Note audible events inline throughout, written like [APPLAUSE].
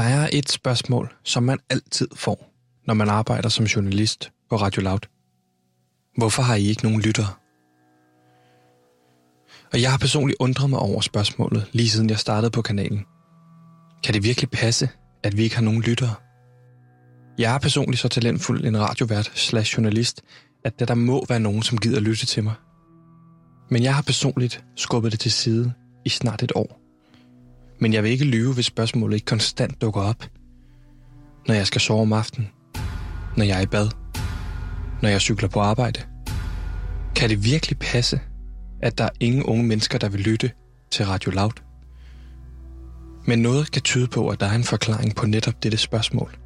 Der er et spørgsmål, som man altid får, når man arbejder som journalist på Radio Loud. Hvorfor har I ikke nogen lyttere? Og jeg har personligt undret mig over spørgsmålet, lige siden jeg startede på kanalen. Kan det virkelig passe, at vi ikke har nogen lyttere? Jeg er personligt så talentfuld en radiovært slash journalist, at der, der må være nogen, som gider lytte til mig. Men jeg har personligt skubbet det til side i snart et år. Men jeg vil ikke lyve, hvis spørgsmålet ikke konstant dukker op. Når jeg skal sove om aftenen. Når jeg er i bad. Når jeg cykler på arbejde. Kan det virkelig passe, at der er ingen unge mennesker, der vil lytte til Radio Loud? Men noget kan tyde på, at der er en forklaring på netop dette spørgsmål.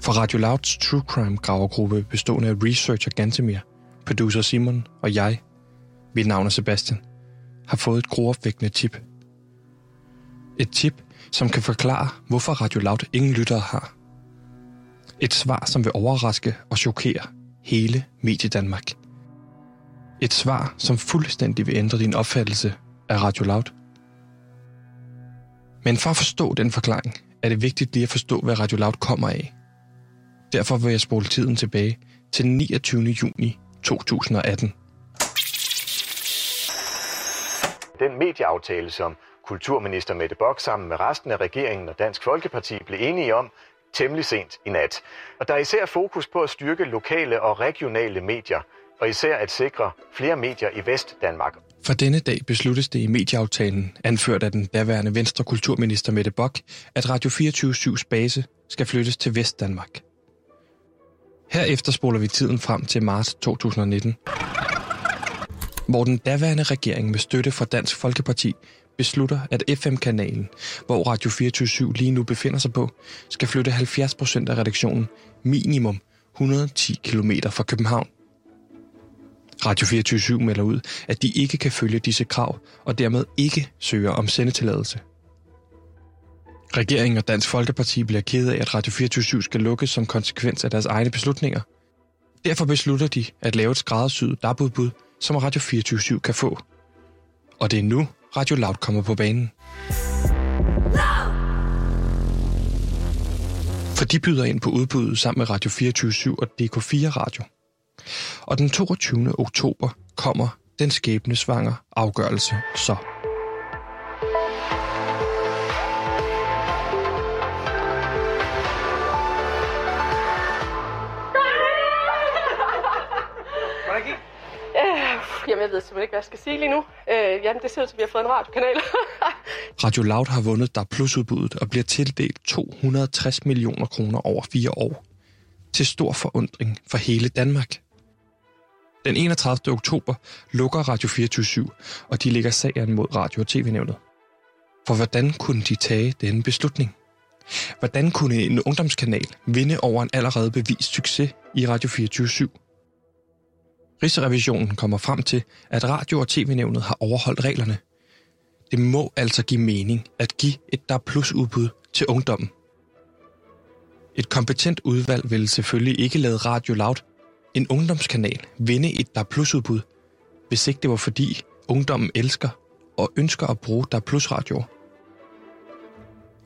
For Radio Louds True Crime gravergruppe bestående af researcher Gantemir, producer Simon og jeg, mit navn er Sebastian, har fået et groopvækkende tip. Et tip, som kan forklare, hvorfor Radio Loud ingen lyttere har. Et svar, som vil overraske og chokere hele Mediedanmark. Et svar, som fuldstændig vil ændre din opfattelse af Radio Loud. Men for at forstå den forklaring, er det vigtigt lige at forstå, hvad Radio Loud kommer af. Derfor vil jeg spole tiden tilbage til 29. juni 2018. Den medieaftale, som kulturminister Mette Bock sammen med resten af regeringen og Dansk Folkeparti blev enige om temmelig sent i nat. Og der er især fokus på at styrke lokale og regionale medier, og især at sikre flere medier i Vestdanmark. For denne dag besluttes det i medieaftalen, anført af den daværende Venstre kulturminister Mette Bock, at Radio 24-7's base skal flyttes til Vestdanmark. Herefter spoler vi tiden frem til marts 2019, hvor den daværende regering med støtte fra Dansk Folkeparti beslutter, at FM-kanalen, hvor Radio 24 lige nu befinder sig på, skal flytte 70 procent af redaktionen minimum 110 km fra København. Radio 24 melder ud, at de ikke kan følge disse krav, og dermed ikke søger om sendetilladelse. Regeringen og Dansk Folkeparti bliver ked af, at Radio 24 skal lukkes som konsekvens af deres egne beslutninger. Derfor beslutter de at lave et skræddersyet dabudbud, som Radio 24 kan få. Og det er nu, Radio Loud kommer på banen. For de byder ind på udbuddet sammen med Radio 24 og DK4 Radio. Og den 22. oktober kommer den skæbnesvanger afgørelse så. Simpelthen ikke, hvad jeg skal sige lige nu. Øh, jamen, det ser ud til, at vi har fået en radiokanal. [LAUGHS] Radio Loud har vundet der plusudbuddet og bliver tildelt 260 millioner kroner over fire år. Til stor forundring for hele Danmark. Den 31. oktober lukker Radio 24 og de lægger sagen mod Radio- og TV-nævnet. For hvordan kunne de tage denne beslutning? Hvordan kunne en ungdomskanal vinde over en allerede bevist succes i Radio 24 Rigsrevisionen kommer frem til, at Radio- og TV-nævnet har overholdt reglerne. Det må altså give mening at give et der plus udbud til ungdommen. Et kompetent udvalg vil selvfølgelig ikke lade Radio Loud, en ungdomskanal, vinde et der plus udbud, hvis ikke det var fordi ungdommen elsker og ønsker at bruge der plus radio.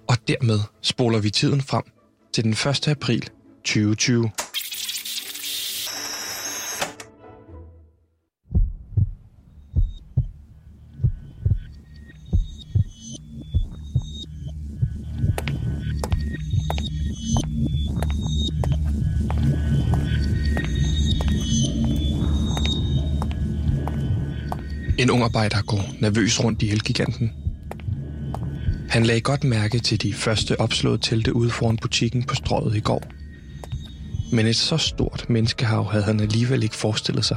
Og dermed spoler vi tiden frem til den 1. april 2020. En ung arbejder går nervøs rundt i elgiganten. Han lagde godt mærke til de første opslåede telte ude foran butikken på strøget i går. Men et så stort menneskehav havde han alligevel ikke forestillet sig.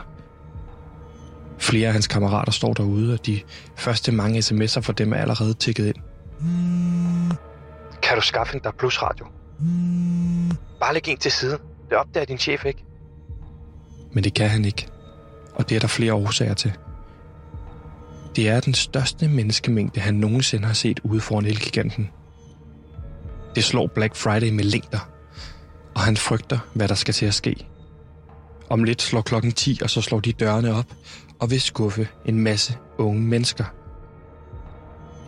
Flere af hans kammerater står derude, og de første mange sms'er for dem er allerede tækket ind. Kan du skaffe en der plus radio? Bare læg en til side. Det opdager din chef ikke. Men det kan han ikke. Og det er der flere årsager til. Det er den største menneskemængde, han nogensinde har set ude foran Elgiganten. Det slår Black Friday med længder, og han frygter, hvad der skal til at ske. Om lidt slår klokken 10, og så slår de dørene op og vil skuffe en masse unge mennesker.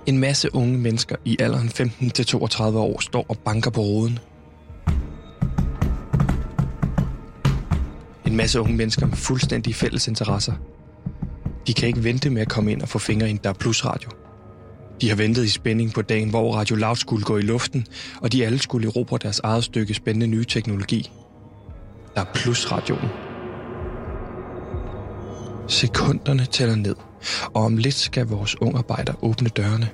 En masse unge mennesker i alderen 15-32 år står og banker på roden. En masse unge mennesker med fuldstændig fælles interesser. De kan ikke vente med at komme ind og få fingre i en Der Plus radio. De har ventet i spænding på dagen, hvor Radio Loud skulle gå i luften, og de alle skulle erobre deres eget stykke spændende nye teknologi. Der Plus radioen. Sekunderne tæller ned, og om lidt skal vores ungarbejder åbne dørene.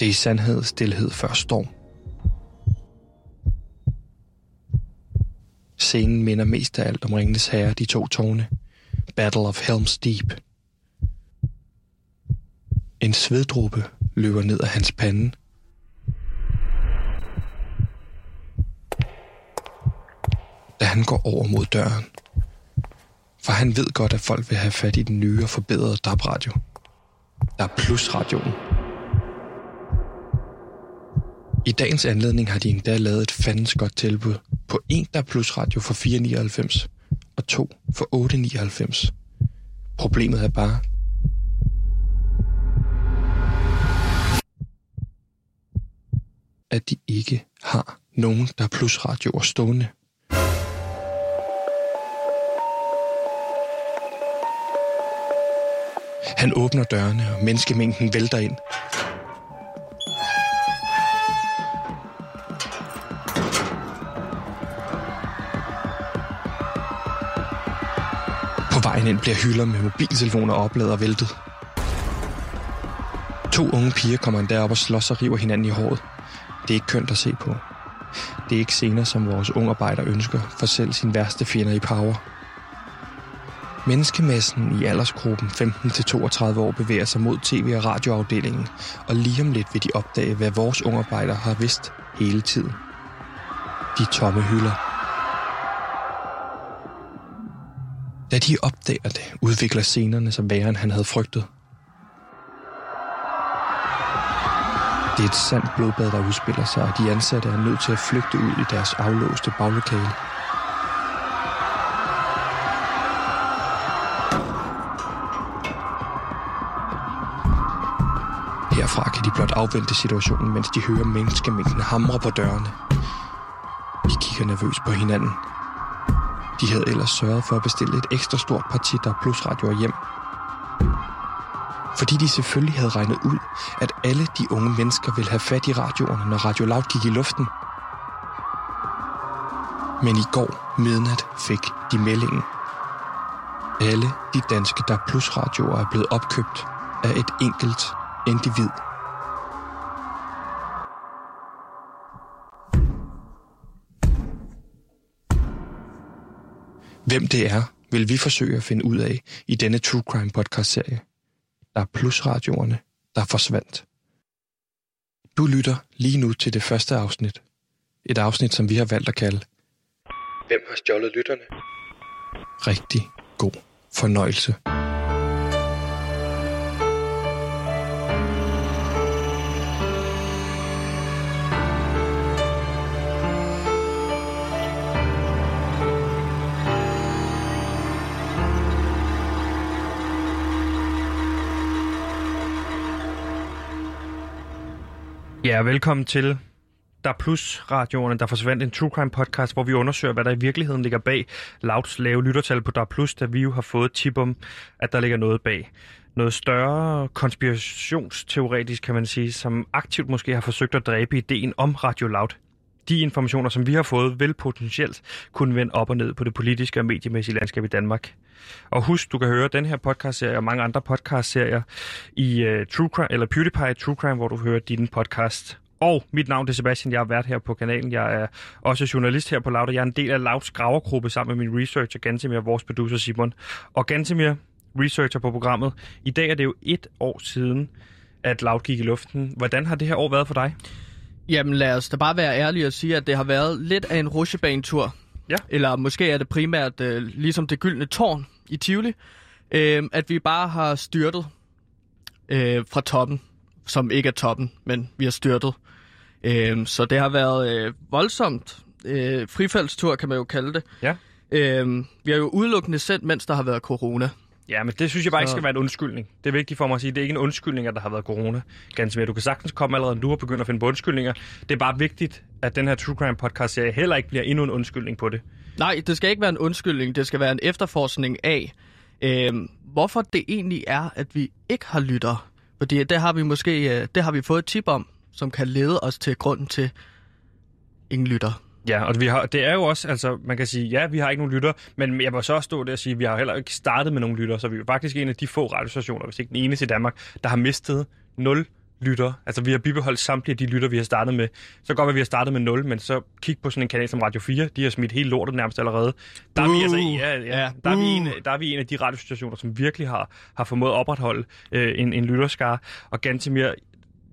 Det er i sandhed stillhed før storm. Scenen minder mest af alt om Ringenes Herre, de to tårne. Battle of Helm's Deep. En sveddråbe løber ned af hans pande. Da han går over mod døren. For han ved godt, at folk vil have fat i den nye og forbedrede DAB-radio. Der er plus-radioen. I dagens anledning har de endda lavet et fandens godt tilbud på en der plus radio for 4,99 2 for 8,99. Problemet er bare, at de ikke har nogen der plus plusradioer stående. Han åbner dørene, og menneskemængden vælter ind. På vejen ind bliver hylder med mobiltelefoner opladet og væltet. To unge piger kommer endda op og slås og river hinanden i håret. Det er ikke kønt at se på. Det er ikke scener, som vores ungarbejder ønsker for selv sin værste fjender i power. Menneskemassen i aldersgruppen 15-32 år bevæger sig mod tv- og radioafdelingen, og lige om lidt vil de opdage, hvad vores ungarbejder har vidst hele tiden. De tomme hylder. Da de opdager det, udvikler scenerne sig værre, end han havde frygtet. Det er et sandt blodbad, der udspiller sig, og de ansatte er nødt til at flygte ud i deres aflåste baglokale. Herfra kan de blot afvente situationen, mens de hører menneskemængden hamre på dørene. De kigger nervøst på hinanden. De havde ellers sørget for at bestille et ekstra stort parti der plus radioer hjem. Fordi de selvfølgelig havde regnet ud, at alle de unge mennesker ville have fat i radioerne, når Radio Loud gik i luften. Men i går midnat fik de meldingen. Alle de danske der plus radioer er blevet opkøbt af et enkelt individ. Hvem det er, vil vi forsøge at finde ud af i denne True Crime podcast-serie. Der er plusradioerne, der forsvandt. Du lytter lige nu til det første afsnit. Et afsnit, som vi har valgt at kalde Hvem har stjålet lytterne? Rigtig god fornøjelse. Ja, velkommen til Der Plus radioerne, der forsvandt en True Crime podcast, hvor vi undersøger, hvad der i virkeligheden ligger bag Louds lave lyttertal på Der Plus, da vi jo har fået tip om, at der ligger noget bag. Noget større konspirationsteoretisk, kan man sige, som aktivt måske har forsøgt at dræbe ideen om Radio Loud. De informationer, som vi har fået, vil potentielt kunne vende op og ned på det politiske og mediemæssige landskab i Danmark. Og husk, du kan høre den her podcast-serie og mange andre podcast-serier i uh, True Crime, eller PewDiePie True Crime, hvor du hører din podcast. Og mit navn er Sebastian, jeg har været her på kanalen. Jeg er også journalist her på Loud, og jeg er en del af Louds gravergruppe sammen med min researcher Gantemir og vores producer Simon. Og Gantemir, researcher på programmet. I dag er det jo et år siden, at Loud gik i luften. Hvordan har det her år været for dig? Jamen lad os da bare være ærlige og sige, at det har været lidt af en rusjebanetur. Ja. Eller måske er det primært øh, ligesom det gyldne tårn i Tivoli, øh, at vi bare har styrtet øh, fra toppen, som ikke er toppen, men vi har styrtet. Øh, så det har været øh, voldsomt. Øh, frifaldstur kan man jo kalde det. Ja. Øh, vi har jo udelukkende sendt, mens der har været corona. Ja, men det synes jeg bare ikke Så- skal være en undskyldning. Det er vigtigt for mig at sige, det er ikke en undskyldning, at der har været corona. Ganske mere. Du kan sagtens komme allerede nu og begynde at finde på undskyldninger. Det er bare vigtigt, at den her True Crime podcast serie heller ikke bliver endnu en undskyldning på det. Nej, det skal ikke være en undskyldning. Det skal være en efterforskning af, øh, hvorfor det egentlig er, at vi ikke har lytter. Fordi det har vi måske øh, det har vi fået et tip om, som kan lede os til grunden til ingen lytter. Ja, og vi har, det er jo også, altså man kan sige, ja, vi har ikke nogen lytter, men jeg må så også stå der og sige, at vi har heller ikke startet med nogen lytter, så vi er faktisk en af de få radiostationer, hvis ikke den eneste i Danmark, der har mistet 0 lytter. Altså vi har bibeholdt samtlige af de lytter, vi har startet med. Så godt, at vi har startet med 0, men så kig på sådan en kanal som Radio 4, de har smidt hele lortet nærmest allerede. Der er, vi, altså, ja, ja, der, er vi en, der er vi en af de radiostationer, som virkelig har, har formået at opretholde øh, en, en lytterskare. Og Gantemir,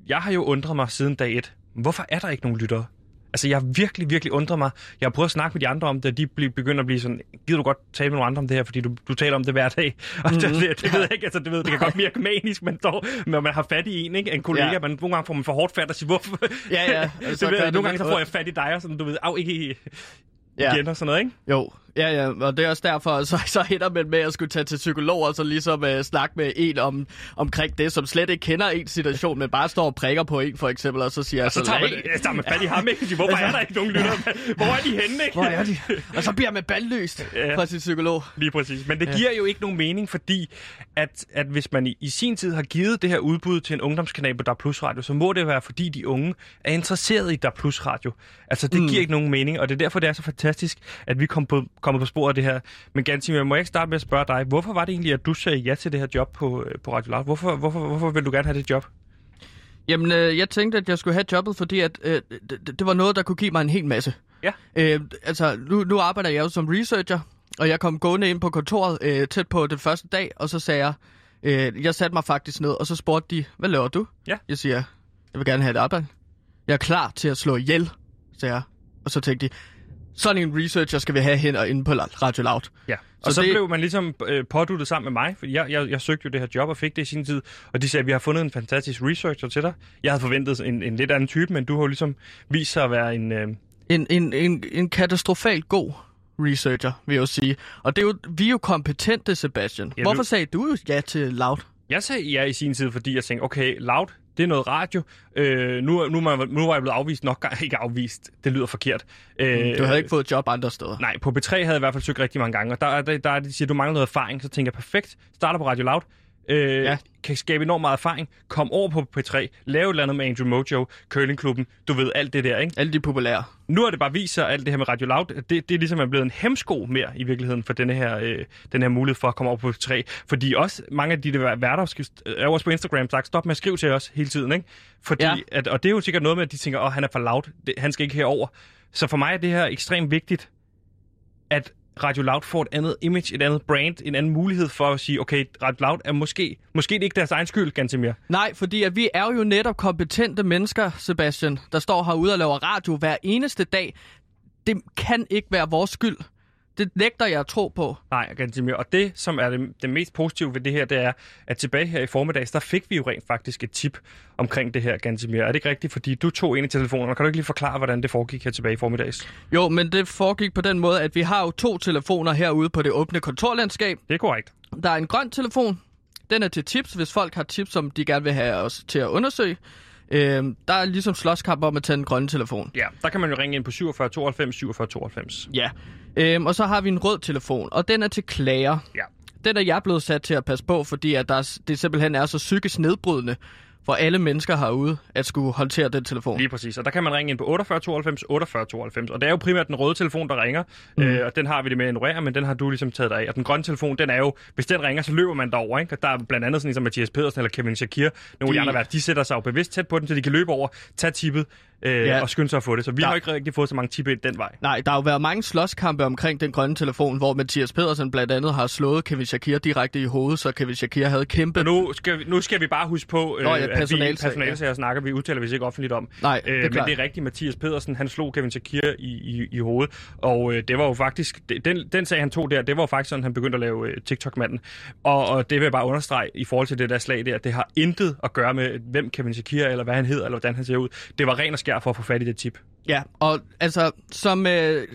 jeg har jo undret mig siden dag 1, hvorfor er der ikke nogen lyttere? Altså, jeg har virkelig, virkelig undret mig. Jeg har prøvet at snakke med de andre om det, og de begynder at blive sådan, gider du godt tale med nogle andre om det her, fordi du, du taler om det hver dag. Og mm-hmm. det, det, det, ved jeg ikke, altså, det, ved, det kan godt virke manisk, men dog, når man har fat i en, ikke? en kollega, ja. Men nogle gange får man for hårdt fat og siger, hvorfor? Ja, ja, [LAUGHS] og så det ved, jeg, nogle gange så får jeg fat i dig, og sådan, du ved, af, ikke i- Ja. igen og sådan noget, ikke? Jo, ja, ja, og det er også derfor, [LAUGHS] så, så hænder man med at skulle tage til psykolog og så ligesom uh, snakke med en om, omkring det, som slet ikke kender en situation, men bare står og prikker på en for eksempel, og så siger Og så tager man, så tager man fat i ham, ikke? Hvorfor er der ikke nogen lytter? Hvor er de henne, ikke? Hvor er de? Og så bliver man bandløst Ja. ja. fra sin psykolog. Lige præcis. Men det giver jo ikke nogen mening, fordi at, at hvis man i, i sin tid har givet det her udbud til en ungdomskanal på Der Plus Radio, så må det være, fordi de unge er interesseret i Der Plus Radio. Altså, det mm. giver ikke nogen mening, og det er derfor, det er så fantastisk, at vi kom på, kommer på sporet af det her. Men Gansimir, må jeg ikke starte med at spørge dig, hvorfor var det egentlig, at du sagde ja til det her job på, øh, på Radio Loud? Hvorfor, hvorfor, hvorfor vil du gerne have det job? Jamen, øh, jeg tænkte, at jeg skulle have jobbet, fordi at, øh, det, det var noget, der kunne give mig en hel masse. Ja. Øh, altså, nu, nu arbejder jeg jo som researcher, og jeg kom gående ind på kontoret øh, tæt på den første dag, og så sagde jeg, øh, jeg satte mig faktisk ned, og så spurgte de, hvad laver du? Ja. Jeg siger, jeg vil gerne have et arbejde. Jeg er klar til at slå ihjel, sagde jeg. Og så tænkte de, sådan en researcher skal vi have hen og inde på Radio Loud. Ja. Og så, Så det- blev man ligesom øh, påduttet sammen med mig, fordi jeg, jeg, jeg søgte jo det her job og fik det i sin tid, og de sagde, at vi har fundet en fantastisk researcher til dig. Jeg havde forventet en, en lidt anden type, men du har jo ligesom vist sig at være en... Øh, En, en, en, en katastrofalt god researcher, vil jeg jo sige. Og det er jo, vi er jo kompetente, Sebastian. Ja, Hvorfor du- sagde du ja til Loud? Jeg sagde ja i sin tid, fordi jeg tænkte, okay, loud, det er noget radio. Øh, nu, nu, man- nu var jeg blevet afvist nok gange. [LAUGHS] Ikke afvist, det lyder forkert. Øh, Du havde ikke fået job andre steder. Nej, på B3 havde jeg i hvert fald søgt rigtig mange gange, og der, der, der de siger, du mangler noget erfaring. Så tænker jeg, perfekt, starter på Radio Loud. Øh, Ja. Kan skabe enormt meget erfaring. Kom over på P3. Lave et eller andet med Andrew Mojo, Curlingklubben. Du ved, alt det der, ikke? Alle de populære. Nu er det bare vist sig, alt det her med Radio Loud, det, det er ligesom er blevet en hemsko mere i virkeligheden for denne her, øh, den her mulighed for at komme over på 3. Fordi også mange af de der værter er også på Instagram sagt, stop med at skrive til os hele tiden. Ikke? Fordi, Ja. at, og det er jo sikkert noget med, at de tænker, at han er for loud, det, han skal ikke herover. Så for mig er det her ekstremt vigtigt, at Radio Loud får et andet image, et andet brand, en anden mulighed for at sige, okay, Radio Loud er måske, måske det ikke deres egen skyld, ganske mere. Nej, fordi at vi er jo netop kompetente mennesker, Sebastian, der står herude og laver radio hver eneste dag. Det kan ikke være vores skyld. Det nægter jeg at tro på. Nej, Gantimir. Og det, som er det, det mest positive ved det her, det er, at tilbage her i formiddags, der fik vi jo rent faktisk et tip omkring det her, Gantimir. Er det ikke rigtigt? Fordi du tog en af telefonerne. Kan du ikke lige forklare, hvordan det foregik her tilbage i formiddags? Jo, men det foregik på den måde, at vi har jo to telefoner herude på det åbne kontorlandskab. Det er korrekt. Der er en grøn telefon. Den er til tips, hvis folk har tips, som de gerne vil have os til at undersøge. Øhm, der er ligesom slåskamp om at tage den grønne telefon. Ja, der kan man jo ringe ind på 47 92 47 92. Ja. Øhm, og så har vi en rød telefon, og den er til klager. Ja. Den er jeg blevet sat til at passe på, fordi at der, er- det simpelthen er så psykisk nedbrydende for alle mennesker herude at skulle håndtere den telefon. Lige præcis. Og der kan man ringe ind på 48 92 48 92. Og det er jo primært den røde telefon, der ringer. Mm. Øh, og den har vi det med at ignorere, men den har du ligesom taget dig af. Og den grønne telefon, den er jo, hvis den ringer, så løber man derover. Ikke? Og der er blandt andet sådan en som Mathias Pedersen eller Kevin Shakir, nogle af de De- andre de sætter sig jo bevidst tæt på den, så de kan løbe over, tage tippet øh, Ja. og skynde sig at få det. Så vi Der- har ikke rigtig fået så mange tip ind den vej. Nej, der har jo været mange slåskampe omkring den grønne telefon, hvor Mathias Pedersen blandt andet har slået Kevin Shakir direkte i hovedet, så Kevin Shakir havde kæmpe... Og nu skal, vi, nu skal vi bare huske på, øh, Nå ja, at vi personalsag, personalsager snakker, vi udtaler vi ikke offentligt om. Nej, det er øh, men klart. det er rigtigt, Mathias Pedersen, han slog Kevin Shakir i, i, i hovedet, og øh, det var jo faktisk, det- den, den sag han tog der, det var jo faktisk sådan, han begyndte at lave øh, TikTok-manden. Og, og det vil jeg bare understrege i forhold til det der slag der, det har intet at gøre med, hvem Kevin Shakir er, eller hvad han hedder, eller hvordan han ser ud. Det var ren og skær skær for at få fat i det tip. Ja, og altså, som øh,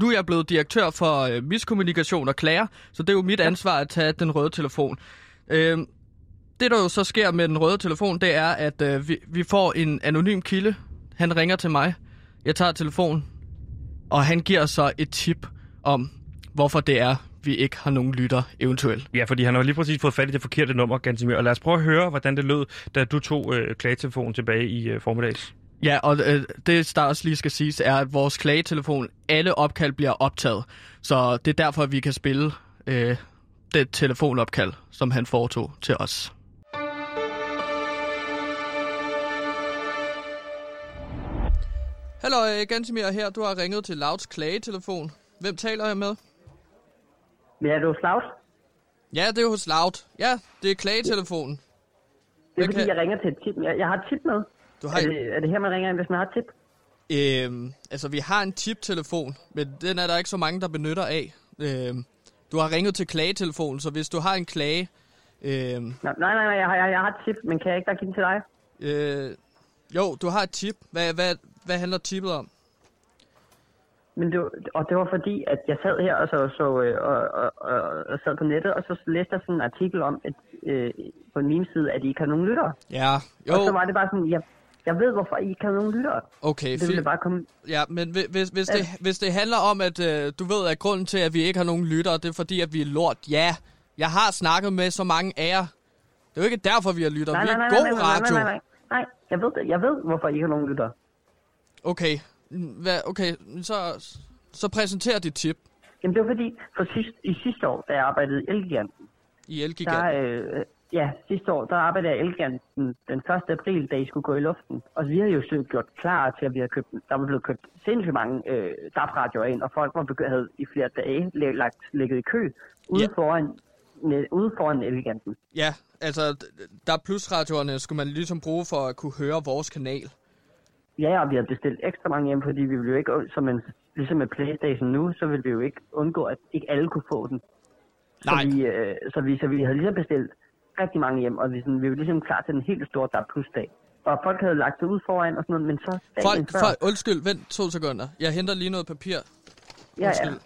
nu er jeg blevet direktør for øh, miskommunikation og klager, så det er jo mit ansvar at tage den røde telefon. Øh, det, der jo så sker med den røde telefon, det er, at øh, vi, vi får en anonym kilde. Han ringer til mig. Jeg tager telefonen, og han giver så et tip om, hvorfor det er, vi ikke har nogen lytter eventuelt. Ja, fordi han har lige præcis fået fat i det forkerte nummer, Gansimir. Og lad os prøve at høre, hvordan det lød, da du tog øh, klagetelefonen tilbage i øh, formiddags. Ja, og øh, det, der også lige skal siges, er, at vores klagetelefon, alle opkald bliver optaget. Så det er derfor, vi kan spille øh, det telefonopkald, som han foretog til os. Hallo, øh, Gansimir her. Du har ringet til Louds klagetelefon. Hvem taler jeg med? Ja, du er Slaus. Ja, det er hos Loud. Ja, det er klagetelefonen. Det er Jeg fordi, kan- jeg ringer til et tip. Jeg, jeg har et tip med. Du har Er det, er det her, man ringer ind, hvis man har et tip? Øhm, altså, vi har en tip-telefon, men den er der ikke så mange, der benytter af. Øhm, du har ringet til klagetelefonen, så hvis du har en klage... Øhm, nej, nej, nej, jeg har, jeg, jeg har et tip, men kan jeg ikke bare give den til dig? øh, jo, du har et tip. Hvad, hvad, hvad handler tippet om? Men det, var- og det var fordi, at jeg sad her og, så, så, øh, og, og, og, og sad på nettet, og så læste jeg sådan en artikel om, at øh, på min side, at I ikke har nogen lyttere. Ja, jo, Og så var det bare sådan, jeg, jeg ved, hvorfor I ikke har nogen lyttere. okay, Det ville bare komme... Ja, men hvi- hvis, hvis, det, hvis det handler om, at øh, du ved, at grunden til, at vi ikke har nogen lyttere, det er fordi, at vi er lort. Ja, jeg har snakket med så mange af jer. Det er jo ikke derfor, vi har lyttere. Nej, Vi nej, er nej, god nej, nej, nej, radio. nej, nej, nej. Jeg ved det. Jeg ved, hvorfor I ikke har nogen lyttere. Okay, Hvad, okay, så, så præsenter dit tip Jamen, det var fordi, for sidst, i sidste år, da jeg arbejdede i Elgiganten, i der, Elgiganten. øh, ja, sidste år, der arbejdede jeg i Elgiganten den 1. april, da I skulle gå i luften. Og vi havde jo så gjort klar til, at vi havde købt, der var blevet købt sindssygt mange øh, DAB-radioer ind, og folk var begy- havde i flere dage lagt, ligget i kø ude Ja. foran, ude foran Elgiganten. Ja, altså, der er plusradioerne, skulle man ligesom bruge for at kunne høre vores kanal. Ja, og vi havde bestilt ekstra mange hjem, fordi vi ville jo ikke, som en, ligesom med Playstation nu, så ville vi jo ikke undgå, at ikke alle kunne få den. Så Nej. vi, øh, så vi, så vi havde ligesom bestilt rigtig mange hjem, og vi, sådan, vi var ligesom klar til den helt store dag. Og folk havde lagt sig ud foran og sådan noget, men så Folk, før, folk, undskyld, vent to sekunder. Jeg henter lige noget papir. ja, ja. Undskyld.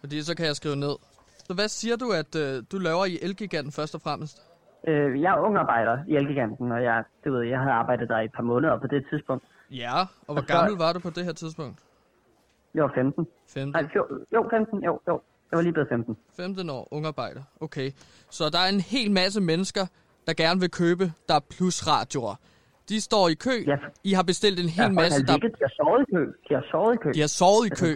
Fordi så kan jeg skrive ned. Så hvad siger du, at øh, du laver i Elgiganten først og fremmest? Øh, jeg er ung arbejder i Elgiganten, og jeg, du ved, jeg havde arbejdet der i et par måneder på det tidspunkt. Ja, og hvor Og så- gammel var du på det her tidspunkt? Jeg var 15. 15, Nej, fjor, jo, 15, jo, jo. Jeg var lige blevet 15. 15 år, ungarbejder. Okay. Så der er en hel masse mennesker, der gerne vil købe, der er plusradioer. De står i kø. Ja. I har bestilt en hel Ja, masse, der ligget, de har sovet i kø. De har sovet i kø. de har sovet i kø.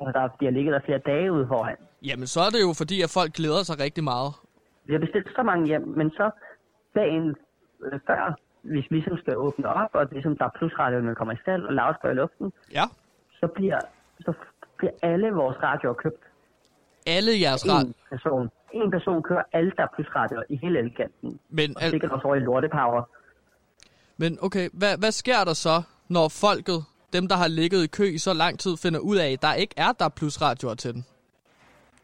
Altså, der, de har ligget der flere dage ude foran. Jamen, så er det jo fordi, at folk glæder sig rigtig meget. Vi har bestilt så mange hjem, men så dagen øh, før, hvis vi ligesom skal åbne op, og ligesom der er plusradioerne kommer i stald og lavt i luften, Ja. så bliver, så bliver alle vores radioer købt. Alle jeres ret. En person. En person kører alle der er plusradioer i hele Elgiganten. Men, Og al- sikkert også over i Lortepower. men okay, hvad, hvad sker der så, når folket, dem der har ligget i kø i så lang tid, finder ud af, at der ikke er der plusradioer til den?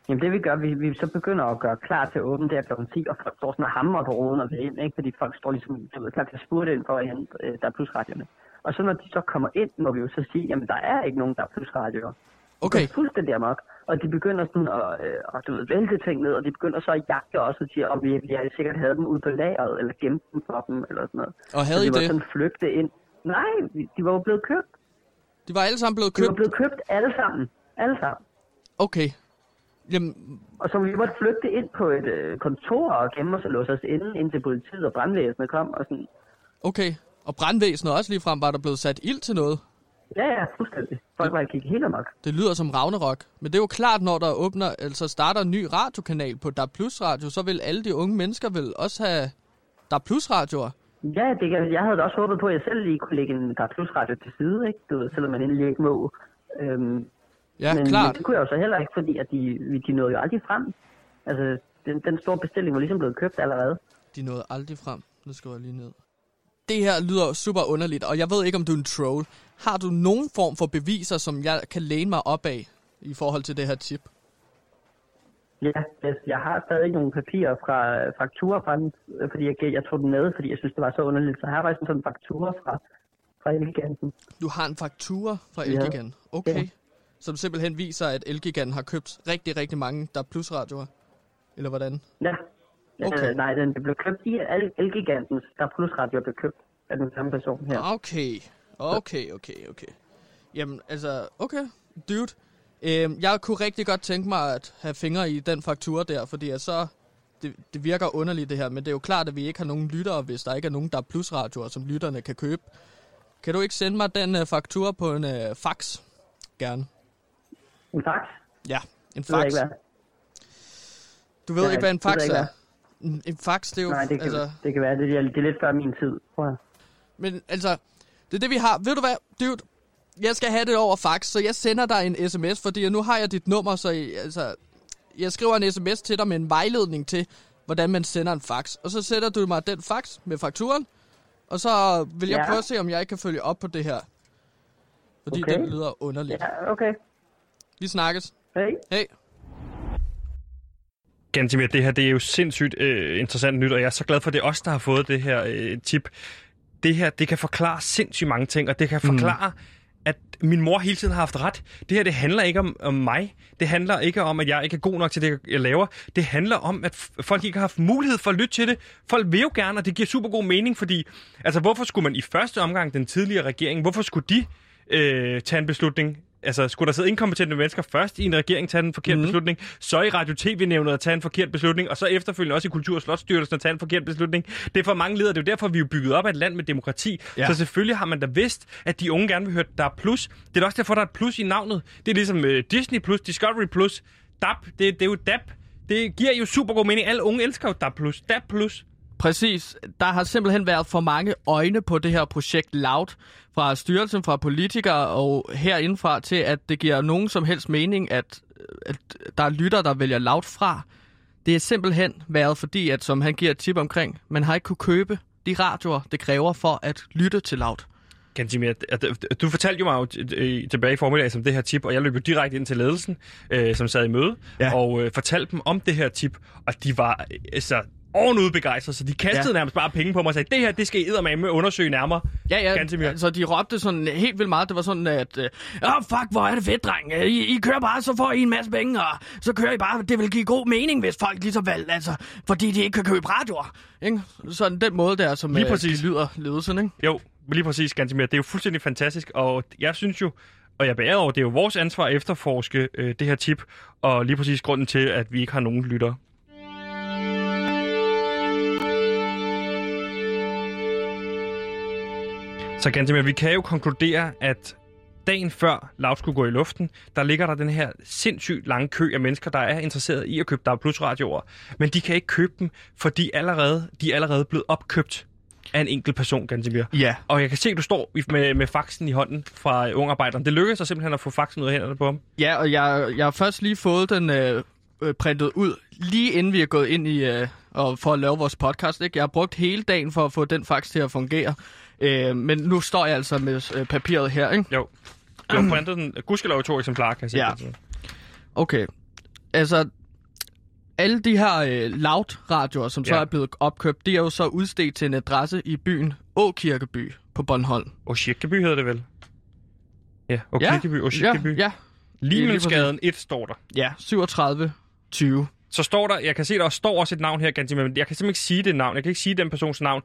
Jamen det vi gør, vi, vi så begynder at gøre klar til at åbne der kl. 10, og folk står sådan og hammer på ruden og vil ind, ikke? fordi folk står ligesom du ved, klar til at spurte ind for at øh, der er plusradierne. Og så når de så kommer ind, må vi jo så sige, jamen der er ikke nogen der er plusradioer. Okay, Det er fuldstændig amok. Og de begynder sådan at, øh, du ved, vælte ting ned, og de begynder så at jagte os og siger, om vi, vi sikkert havde dem ude på lageret, eller gemt dem for dem, eller sådan noget. og havde så I de var det? sådan flygte ind. Nej, de- var jo blevet købt. De var alle sammen blevet De var købt? blevet købt alle sammen. Alle sammen. Okay. Jamen, Og så vi måtte flygte ind på et øh, kontor og gemme os og låse os inde, indtil politiet og brandvæsenet kom. Og sådan. okay. Og brandvæsenet også lige frem, var der blevet sat ild til noget? Ja, ja, fuldstændig. Folk var ikke helt amok. Det lyder som Ragnarok. Men det er jo klart, når der åbner, altså starter en ny radiokanal på DAB Plus Radio, så vil alle de unge mennesker vel også have DAB Plus radioer. Ja, det, kan- jeg havde da også håbet på, at jeg selv lige kunne lægge en der plus radio til side, ikke? Du ved, selvom man endelig ikke må. Øhm, Ja, men, klart. men det kunne jeg jo så heller ikke, fordi at de, de nåede jo aldrig frem. Altså, den, den store bestilling var ligesom blevet købt allerede. De nåede aldrig frem. Nu skriver jeg lige ned. Det her lyder super underligt, og jeg ved ikke, om du er en troll. Har du nogen form for beviser, som jeg kan læne mig op af i forhold til det her tip? Ja, jeg, jeg har stadig nogle papirer fra fakturer fra den, fordi jeg, jeg tog den med, fordi jeg synes, det var så underligt. Så her var sådan en faktura fra, fra Elgiganten. Du har en faktura fra Ja. Elgigan. Okay. Ja. Som simpelthen viser, at Elgigan har købt rigtig, rigtig mange der plusradioer. Eller hvordan? Ja. Okay. Øh, nej, den blev købt i El- Elgigantens, der plusradio blev købt af den samme person her. Okay. Okay, okay, okay. Jamen, altså, okay. Dude. Øhm, jeg kunne rigtig godt tænke mig at have fingre i den faktura der, fordi at så... Det, det virker underligt det her, men det er jo klart, at vi ikke har nogen lyttere, hvis der ikke er nogen, der er plusradioer, som lytterne kan købe. Kan du ikke sende mig den uh, faktura på en uh, fax? Gerne. En fax? Ja, en Det ved jeg fax. ikke, hvad. Du ved ikke, hvad en ved fax jeg er? En, fax, det er jo... Nej, det kan, altså, det kan være, det er, det er lidt før min tid. Prøv at- Men altså, det er det, vi har. Ved du hvad, dude? Jeg skal have det over fax, så jeg sender dig en sms, fordi nu har jeg dit nummer, så I, altså, jeg skriver en sms til dig med en vejledning til, hvordan man sender en fax. Og så sætter du mig den fax med fakturen, og så vil jeg Ja. prøve at se, om jeg ikke kan følge op på det her. Fordi Okay. det lyder underligt. Ja, okay. Vi snakkes. Hey. Hey. Gantimir, det her det er jo sindssygt øh, interessant nyt, og jeg er så glad for, det er os, der har fået det her øh, tip. Det her, det kan forklare sindssygt mange ting, og det kan forklare, mm. at min mor hele tiden har haft ret. Det her, det handler ikke om, om mig. Det handler ikke om, at jeg ikke er god nok til det, jeg laver. Det handler om, at folk ikke har haft mulighed for at lytte til det. Folk vil jo gerne, og det giver super god mening, fordi altså, hvorfor skulle man i første omgang, den tidligere regering, hvorfor skulle de øh, tage en beslutning? Altså, skulle der sidde inkompetente mennesker først i en regering tage en forkert mm. beslutning, så i Radio-TV-nævnet at tage en forkert beslutning, og så efterfølgende også i Kultur- og Slotstyrelsen at tage en forkert beslutning. Det er for mange ledere. Det er jo derfor, vi er jo bygget op af et land med demokrati. Ja. Så selvfølgelig har man da vidst, at de unge gerne vil høre, der er plus. Det er også derfor, der er et plus i navnet. Det er ligesom uh, Disney Plus, Discovery Plus, DAP. Det, det er jo DAP. Det giver jo super god mening. Alle unge elsker jo DAP Plus. DAP Plus. Præcis. Der har simpelthen været for mange øjne på det her projekt Loud fra styrelsen, fra politikere og herindefra til, at det giver nogen som helst mening, at, at der er lytter, der vælger Loud fra. Det er simpelthen været fordi, at som han giver et tip omkring, man har ikke kunne købe de radioer, det kræver for at lytte til Loud. Gantimir, at- at- du fortalte jo mig jo tilbage i formiddag som det her tip, og jeg løb jo direkte ind til ledelsen, øh, som sad i møde, Ja. og øh, fortalte dem om det her tip, og de var altså ovenud begejstrede, så de kastede Ja. nærmest bare penge på mig og sagde, det her, det skal I med undersøge nærmere. Ja, ja, Gantemir. altså de råbte sådan helt vildt meget. Det var sådan, at... Øh, Åh, fuck, hvor er det fedt, dreng. Øh, I, I kører bare, så får I en masse penge, og så kører I bare. Det vil give god mening, hvis folk ligesom valg, altså, fordi de ikke kan købe radioer. Ikke? Sådan den måde der, som Lige øh, præcis. de lyder ledelsen, ikke? Jo, lige præcis, Gantimir. Det er jo fuldstændig fantastisk, og jeg synes jo, og jeg er beæret over, det er jo vores ansvar at efterforske øh, det her tip, og lige præcis grunden til, at vi ikke har nogen lytter. Så Gantimir, vi kan jo konkludere, at dagen før Loud skulle gå i luften, der ligger der den her sindssygt lange kø af mennesker, der er interesseret i at købe DAB Plus radioer. Men de kan ikke købe dem, for de er allerede, de er allerede blevet opkøbt af en enkelt person, Gantimir. Ja. Og jeg kan se, at du står med, med faxen i hånden fra ungarbejderen. Det lykkedes sig simpelthen at få faxen ud af hænderne på ham. Ja, og jeg, jeg har først lige fået den øh, øh, printet ud, lige inden vi er gået ind i... Øh, og for at lave vores podcast, ikke? Jeg har brugt hele dagen for at få den fax til at fungere. Øh, men nu står jeg altså med øh, papiret her, ikke? Jo. Du har printet den. Gudskelov i to eksemplarer, kan jeg se. Ja. Okay. Altså, alle de her øh, loud-radioer, som så Ja. er blevet opkøbt, de er jo så udstedt til en adresse i byen Åkirkeby på Bornholm. Oshirkeby hedder det vel? Ja, Oshirkeby. Oshirkeby. Ja, ja, Limensgaden 1 står der. ja, 37 20. Så står der, jeg kan se, der står også et navn her, Gantimir, men jeg kan simpelthen ikke sige det navn. Jeg kan ikke sige den persons navn.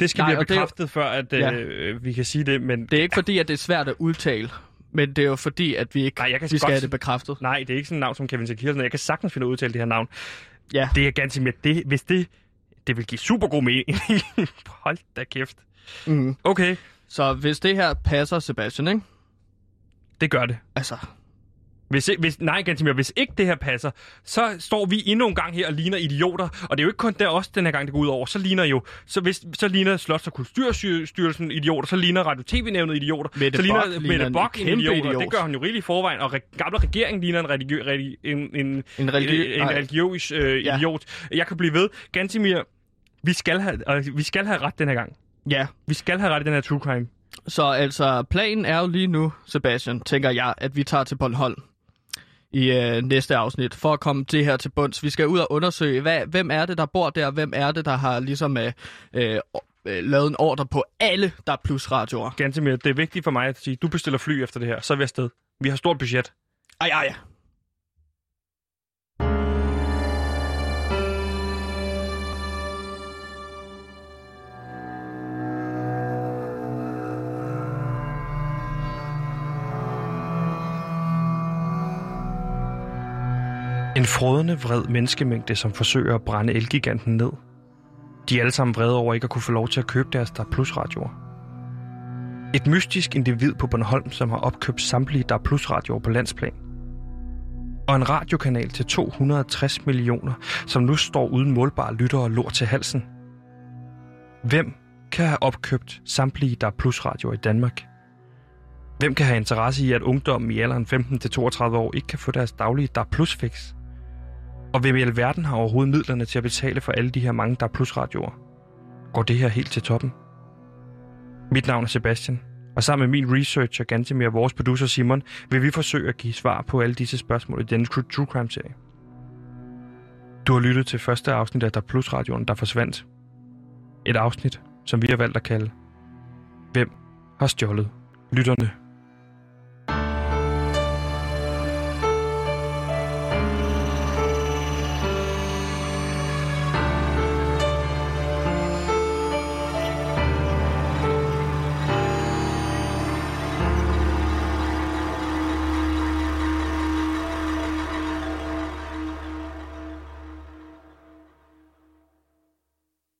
Det skal Nej, have og det bekræftet, før at, Ja. øh, vi kan sige det, men Det er ikke fordi, at det er svært at udtale, men det er jo fordi, at vi ikke Nej, jeg kan vi skal godt- have det bekræftet. nej, det er ikke sådan et navn som Kevin Sekirsen. Jeg kan sagtens finde ud af at udtale det her navn. Ja, Det er Gantimir, det, hvis det, det vil give super god mening. [LAUGHS] Hold da kæft. mm. Okay, så hvis det her passer, Sebastian, ikke? det gør det. Altså, Hvis, hvis, nej, Gantimir, hvis ikke det her passer, så står vi endnu en gang her og ligner idioter. Og det er jo ikke kun der også den her gang, det går ud over. Så ligner jo, så, hvis, så ligner Slots- og Kulturstyrelsen idioter, så ligner Radio-TV-nævnet idioter, Mette så ligner ligner Mette en Bock en kæmpe idiot, idiot. og det gør hun jo rigeligt i forvejen. Og re- gamle regering ligner en, religiø- religi- en, en, en en, religi- en nej. religiøs øh, Ja. idiot. Jeg kan blive ved. Gantimir, vi skal, have, øh, vi skal have ret den her gang. ja. Vi skal have ret i den her true crime. Så altså, planen er jo lige nu, Sebastian, tænker jeg, at vi tager til Bornholm i øh, næste afsnit, for at komme det her til bunds. Vi skal ud og undersøge, hvad, hvem er det, der bor der, hvem er det, der har ligesom øh, øh, øh, lavet en ordre på alle, der er plus radioer. Ganske det er vigtigt for mig at sige, du bestiller fly efter det her, så er vi afsted. Vi har stort budget. Ej, ej, En frodende vred menneskemængde, som forsøger at brænde elgiganten ned. De er alle sammen vrede over ikke at kunne få lov til at købe deres Der Plus radioer. Et mystisk individ på Bornholm, som har opkøbt samtlige Der Plus radioer på landsplan. Og en radiokanal til 260 millioner, som nu står uden målbare lyttere og lort til halsen. Hvem kan have opkøbt samtlige Der Plus radioer i Danmark? Hvem kan have interesse i, at ungdommen i alderen 15-32 år ikke kan få deres daglige Der Plus fix? Og hvem i alverden har overhovedet midlerne til at betale for alle de her mange Der er plusradioer? Går det her helt til toppen? Mit navn er Sebastian, og sammen med min researcher Gantemir og vores producer Simon, vil vi forsøge at give svar på alle disse spørgsmål i denne True Crime-serie. Du har lyttet til første afsnit af Der Plus radioen, der forsvandt. Et afsnit, som vi har valgt at kalde Hvem har stjålet lytterne?